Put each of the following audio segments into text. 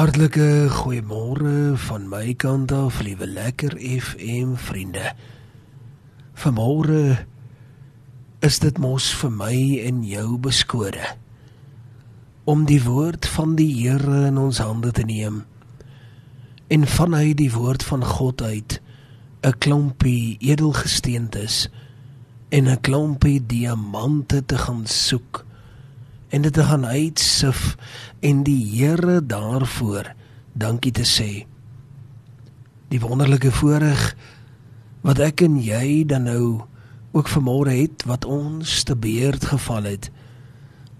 Hartlike goeiemôre van my kant af, liewe lekker FM vriende. Vanmôre is dit mos vir my en jou beskode om die woord van die Here in ons hande te neem en vanuit die woord van God uit 'n klompie edelgesteentes en 'n klompie diamante te gaan soek en dit te gaan uitsif en die Here daarvoor dankie te sê. Die wonderlike voorreg wat ek en jy dan nou ook vanmôre het wat ons te beurt geval het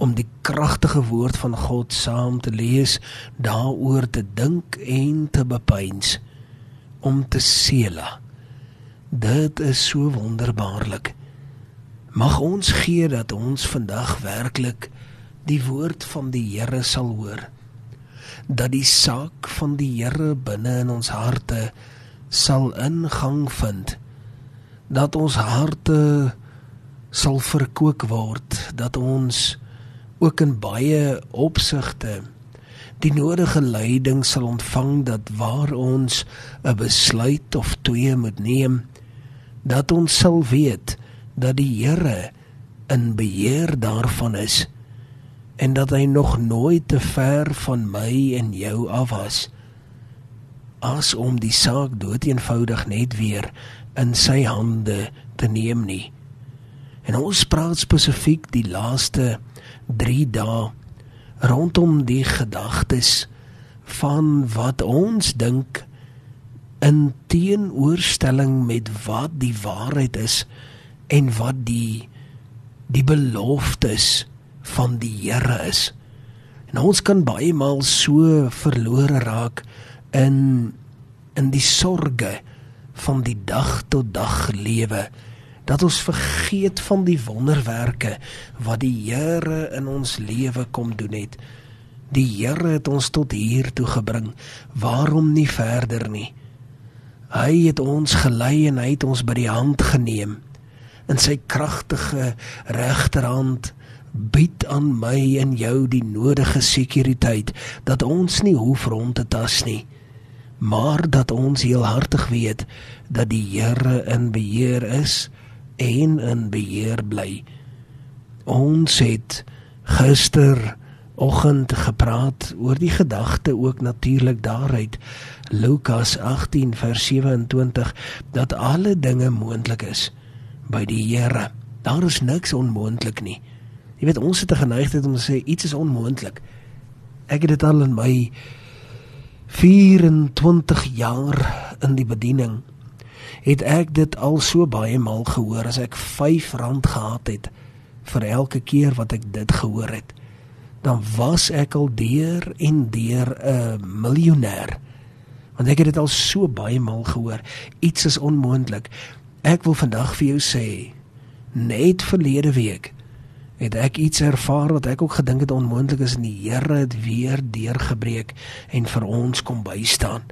om die kragtige woord van God saam te lees, daaroor te dink en te bepeins om te seela. Dit is so wonderbaarlik. Mag ons gee dat ons vandag werklik die woord van die Here sal hoor. Dat die saak van die Here binne in ons harte sal ingang vind. Dat ons harte sal verkoop word, dat ons ook in baie opsigte die nodige leiding sal ontvang dat waar ons 'n besluit of twee moet neem, dat ons sal weet dat die Here in beheer daarvan is en dat hy nog nooit te ver van my en jou af was as om die saak doeteenvoudig net weer in sy hande te neem nie. En ons praat spesifiek die laaste 3 dae rondom die gedagtes van wat ons dink in teenoorstelling met wat die waarheid is en wat die die beloftes van die Here is. En ons kan baie maal so verlore raak in in die sorge van die dag tot dag lewe dat ons vergeet van die wonderwerke wat die Here in ons lewe kom doen het. Die Here het ons tot hier toe gebring. Waarom nie verder nie? Hy het ons gelei en hy het ons by die hand geneem. In sy kragtige regterhand bied aan my en jou die nodige sekuriteit dat ons nie hoef rond te tas nie maar dat ons heelhartig weet dat die Here in beheer is en in beheer bly. Ons het gister oggend gepraat oor die gedagte ook natuurlik daaruit Lukas 18 vers 27 dat alle dinge moontlik is by die Here. Daar is niks onmoontlik nie Jy weet ons het 'n geneigtheid om te sê iets is onmoontlik. Ek het dit al in my 24 jaar in die bediening het ek dit al so baie maal gehoor as ek R5 gehad het vir elke keer wat ek dit gehoor het. Dan was ek al deur en deur 'n miljonair. Want ek het dit al so baie maal gehoor. Iets is onmoontlik. Ek wil vandag vir jou sê net verlede week het ek iets ervaar wat ek ook gedink het onmoontlik is en die Here het weer deurgebreek en vir ons kom bystaan.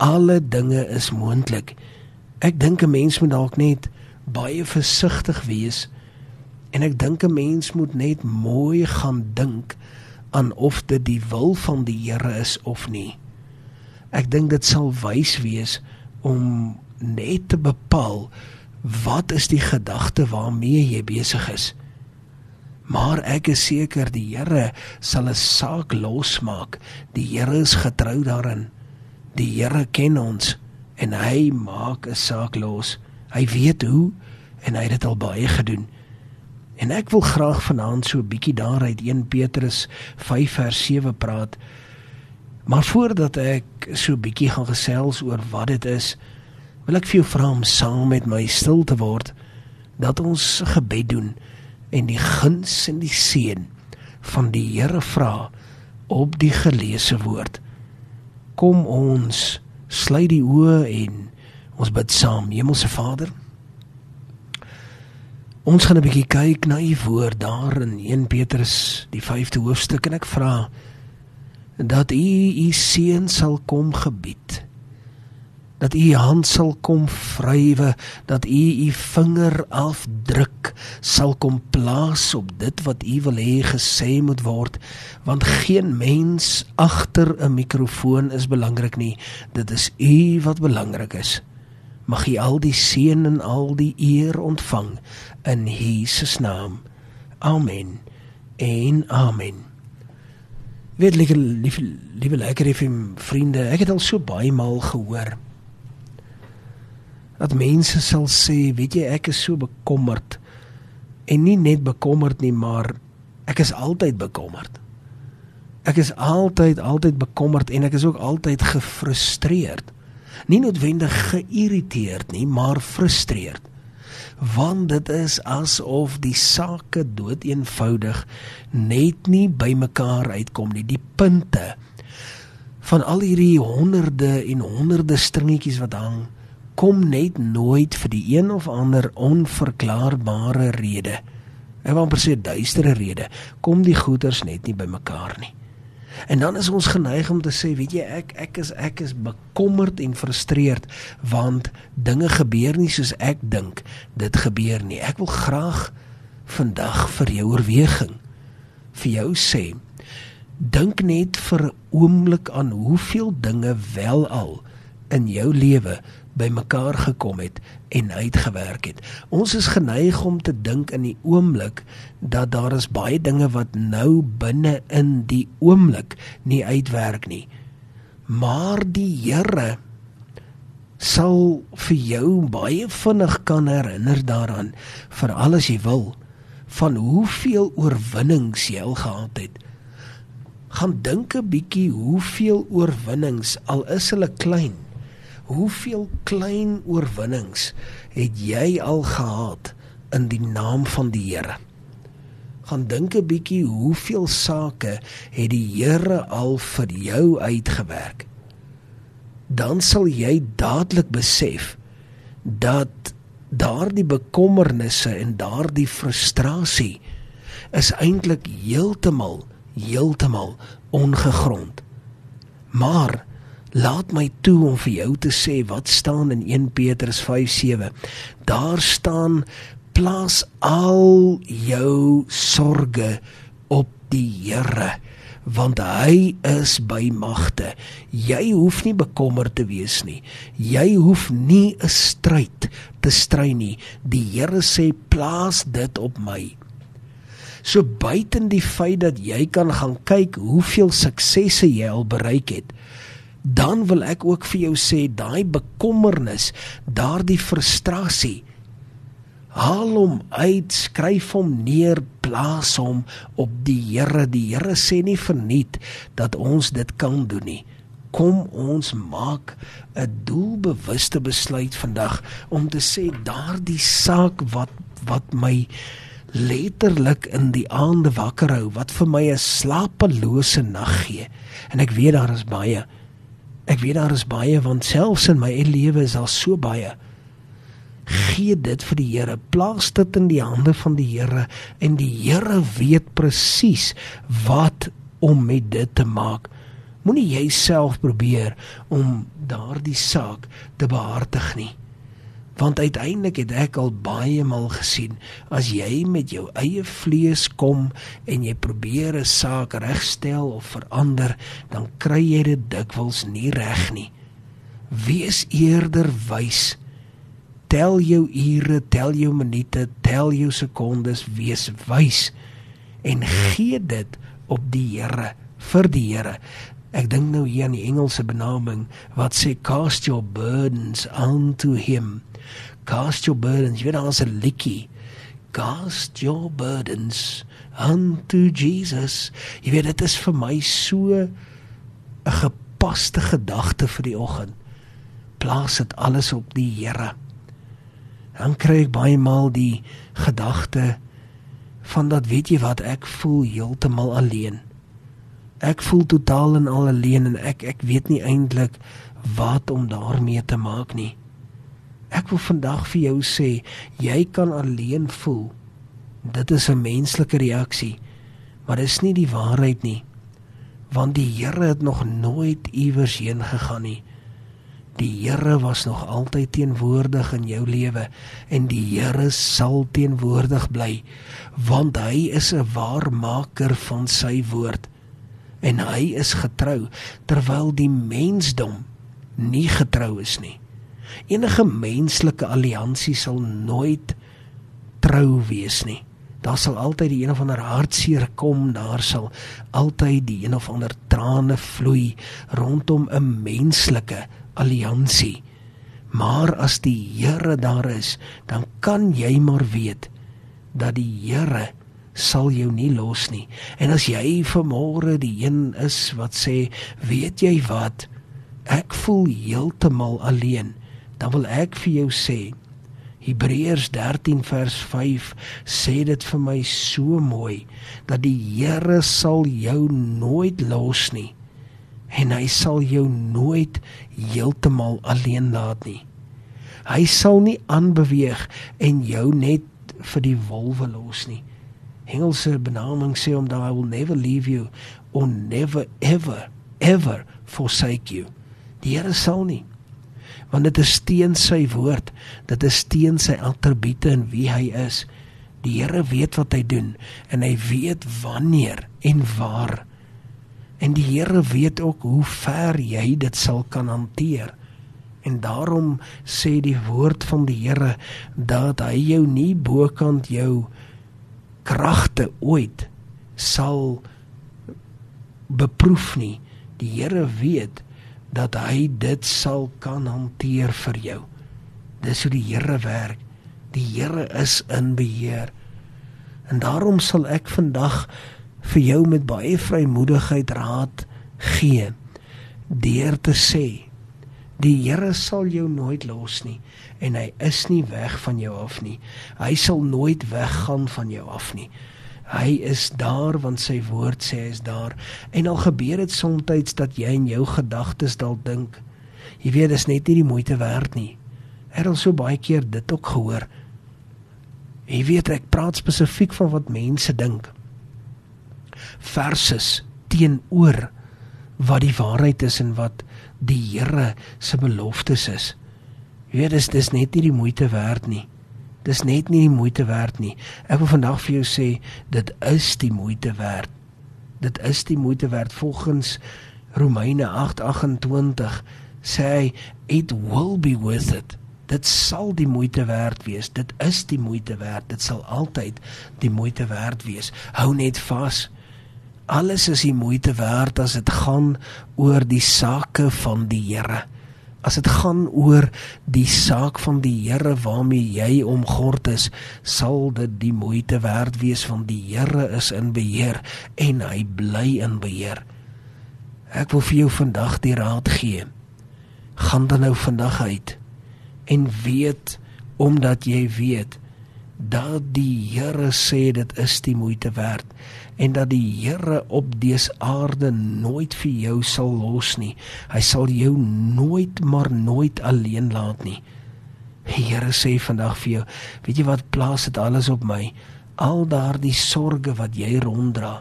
Alle dinge is moontlik. Ek dink 'n mens moet dalk net baie versigtig wees en ek dink 'n mens moet net mooi gaan dink aan of dit die wil van die Here is of nie. Ek dink dit sal wys wees om net te bepaal wat is die gedagte waarmee jy besig is. Maar ek is seker die Here sal 'n saak losmaak. Die Here is getrou daarin. Die Here ken ons en hy maak 'n saak los. Hy weet hoe en hy het dit al baie gedoen. En ek wil graag vanaand so 'n bietjie daaruit 1 Petrus 5 vers 7 praat. Maar voordat ek so 'n bietjie gaan gesels oor wat dit is, wil ek vir jou vra om saam met my stil te word dat ons gebed doen en die guns en die seën van die Here vra op die geleesde woord. Kom ons sluit die oë en ons bid saam. Hemelse Vader, ons gaan 'n bietjie kyk na u woord daar in 1 Petrus die 5de hoofstuk en ek vra dat u u seën sal kom gebied dat u hand sal kom vrywe dat u u vinger afdruk sal kom plaas op dit wat u wil hê gesê moet word want geen mens agter 'n mikrofoon is belangrik nie. Dit is u wat belangrik is. Mag u al die seën en al die eer ontvang in Jesus naam. Amen en amen. Weet liewe liewe, liewe lekker effe vriende ek het al so baie maal gehoor dat mense sal sê, weet jy, ek is so bekommerd. En nie net bekommerd nie, maar ek is altyd bekommerd. Ek is altyd altyd bekommerd en ek is ook altyd gefrustreerd. Nie noodwendig geïrriteerd nie, maar frustreerd. Want dit is asof die sake doeteenvoudig net nie bymekaar uitkom nie. Die punte van al hierdie honderde en honderde stringetjies wat hang kom net nooit vir die een of ander onverklaarbare rede. Ek wil presies duistere rede kom die goeters net nie bymekaar nie. En dan is ons geneig om te sê, weet jy, ek ek is ek is bekommerd en frustreerd want dinge gebeur nie soos ek dink dit gebeur nie. Ek wil graag vandag vir jou oorweging vir jou sê, dink net vir 'n oomblik aan hoeveel dinge wel al in jou lewe bymekaar gekom het en uitgewerk het. Ons is geneig om te dink in die oomblik dat daar is baie dinge wat nou binne in die oomblik nie uitwerk nie. Maar die Here sal vir jou baie vinnig kan herinner daaraan vir alles jy wil van hoeveel oorwinnings jy al gehad het. Gaan dink 'n bietjie hoeveel oorwinnings al is hulle klein hoeveel klein oorwinnings het jy al gehad in die naam van die Here? Gaan dink 'n bietjie hoeveel sake het die Here al vir jou uitgewerk? Dan sal jy dadelik besef dat daardie bekommernisse en daardie frustrasie is eintlik heeltemal heeltemal ongegrond. Maar Laat my toe om vir jou te sê wat staan in 1 Petrus 5:7. Daar staan plaas al jou sorge op die Here want hy is by magte. Jy hoef nie bekommerd te wees nie. Jy hoef nie 'n stryd te stry nie. Die Here sê plaas dit op my. So buiten die feit dat jy kan gaan kyk hoeveel suksesse jy al bereik het, dan wil ek ook vir jou sê daai bekommernis, daardie frustrasie haal hom uit, skryf hom neer, plaas hom op die Here. Die Here sê nie verniet dat ons dit kan doen nie. Kom ons maak 'n doelbewuste besluit vandag om te sê daardie saak wat wat my letterlik in die aande wakker hou, wat vir my 'n slapelose nag gee. En ek weet daar is baie Ek weet daar is baie want selfs in my eie lewe is daar so baie. Gee dit vir die Here, plaas dit in die hande van die Here en die Here weet presies wat om met dit te maak. Moenie jouself probeer om daardie saak te behartig nie want uiteindelik het ek al baie maal gesien as jy met jou eie vlees kom en jy probeer 'n saak regstel of verander dan kry jy dit dikwels nie reg nie. Wees eerder wys. Tel jou ure tel jou minute tel jou sekondes wees wys. En gee dit op die Here vir die Here. Ek dink nou hier aan die Engelse benaming wat sê cast your burdens unto him. Cast your burdens. Jy weet daar's 'n liedjie. Cast your burdens unto Jesus. Jy weet dit is vir my so 'n gepaste gedagte vir die oggend. Plaas dit alles op die Here. Dan kry ek baie maal die gedagte van dat weet jy wat ek voel heeltemal alleen ek voel totaal en al alleen en ek ek weet nie eintlik wat om daarmee te maak nie. Ek wil vandag vir jou sê, jy kan alleen voel. Dit is 'n menslike reaksie, maar dit is nie die waarheid nie. Want die Here het nog nooit iewers heen gegaan nie. Die Here was nog altyd teenwoordig in jou lewe en die Here sal teenwoordig bly want hy is 'n waarmaker van sy woord en hy is getrou terwyl die mensdom nie getrou is nie. Enige menslike alliansie sal nooit trou wees nie. Daar sal altyd die een of ander hartseer kom, daar sal altyd die een of ander trane vloei rondom 'n menslike alliansie. Maar as die Here daar is, dan kan jy maar weet dat die Here sal jou nie los nie. En as jy vanmôre die een is wat sê, weet jy wat? Ek voel heeltemal alleen. Dan wil ek vir jou sê Hebreërs 13 vers 5 sê dit vir my so mooi dat die Here sal jou nooit los nie en hy sal jou nooit heeltemal alleen laat nie. Hy sal nie aanbeweeg en jou net vir die wolwe los nie. Engelse benaming sê om dat I will never leave you or never ever ever forsake you. Die Here sal nie want dit is teen sy woord, dit is teen sy attribute en wie hy is. Die Here weet wat hy doen en hy weet wanneer en waar En die Here weet ook hoe ver jy dit sal kan hanteer. En daarom sê die woord van die Here dat hy jou nie bokant jou kragte ooit sal beproef nie. Die Here weet dat hy dit sal kan hanteer vir jou. Dis hoe die Here werk. Die Here is in beheer. En daarom sal ek vandag vir jou met baie vrymoedigheid raad gee deur te sê die Here sal jou nooit los nie en hy is nie weg van jou af nie hy sal nooit weggaan van jou af nie hy is daar want sy woord sê hy is daar en al gebeur dit soms dat jy in jou gedagtes dalk dink jy weet dis net nie die moeite werd nie het al so baie keer dit ook gehoor jy weet ek praat spesifiek van wat mense dink verses teenoor wat die waarheid is en wat die Here se beloftes is. Jy weet dis dis net nie die moeite werd nie. Dis net nie die moeite werd nie. Ek wil vandag vir jou sê dit is die moeite werd. Dit is die moeite werd volgens Romeine 8:28 sê hy it will be worth it. Dit sal die moeite werd wees. Dit is die moeite werd. Dit sal altyd die moeite werd wees. Hou net vas alles is die moeite werd as dit gaan oor die sake van die Here. As dit gaan oor die saak van die Here waarmee jy omgord is, sal dit die moeite werd wees van die Here is in beheer en hy bly in beheer. Ek wil vir jou vandag die raad gee. Gaan dan nou vandag uit en weet omdat jy weet dat die Here sê dit is die moeite werd en dat die Here op dese aarde nooit vir jou sal los nie. Hy sal jou nooit maar nooit alleen laat nie. Die Here sê vandag vir jou, weet jy wat plaas dit alles op my? Al daardie sorges wat jy ronddra,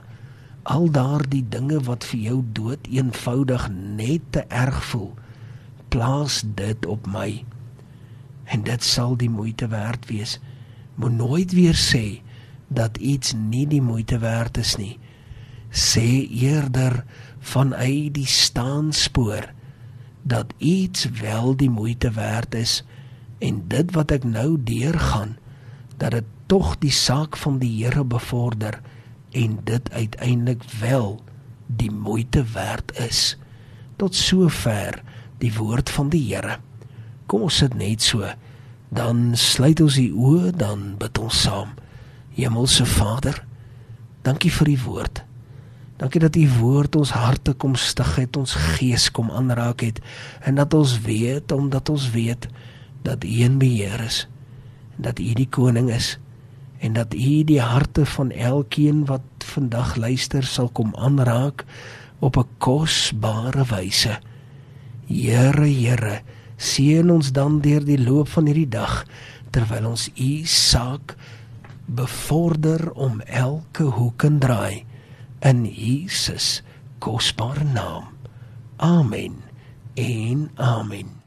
al daardie dinge wat vir jou dood eenvoudig net te erg voel, plaas dit op my. En dit sal die moeite werd wees. Moet nooit weer sê dat iets nie die moeite werd is nie. Sê eerder vanuit die staanspoor dat iets wel die moeite werd is en dit wat ek nou deurgaan dat dit tog die saak van die Here bevorder en dit uiteindelik wel die moeite werd is. Tot sover die woord van die Here. Kom ons sit net so. Dan sluit ons die oë, dan bid ons saam. Hemelse Vader, dankie vir u woord. Dankie dat u woord ons harte kom stig het, ons gees kom aanraak het en dat ons weet omdat ons weet dat u in beheer is en dat u die koning is en dat u die harte van elkeen wat vandag luister sal kom aanraak op 'n kosbare wyse. Here, Here, seën ons dan deur die loop van hierdie dag terwyl ons u saak bevorder om elke hoek en draai in Jesus kosbare naam. Amen. En amen.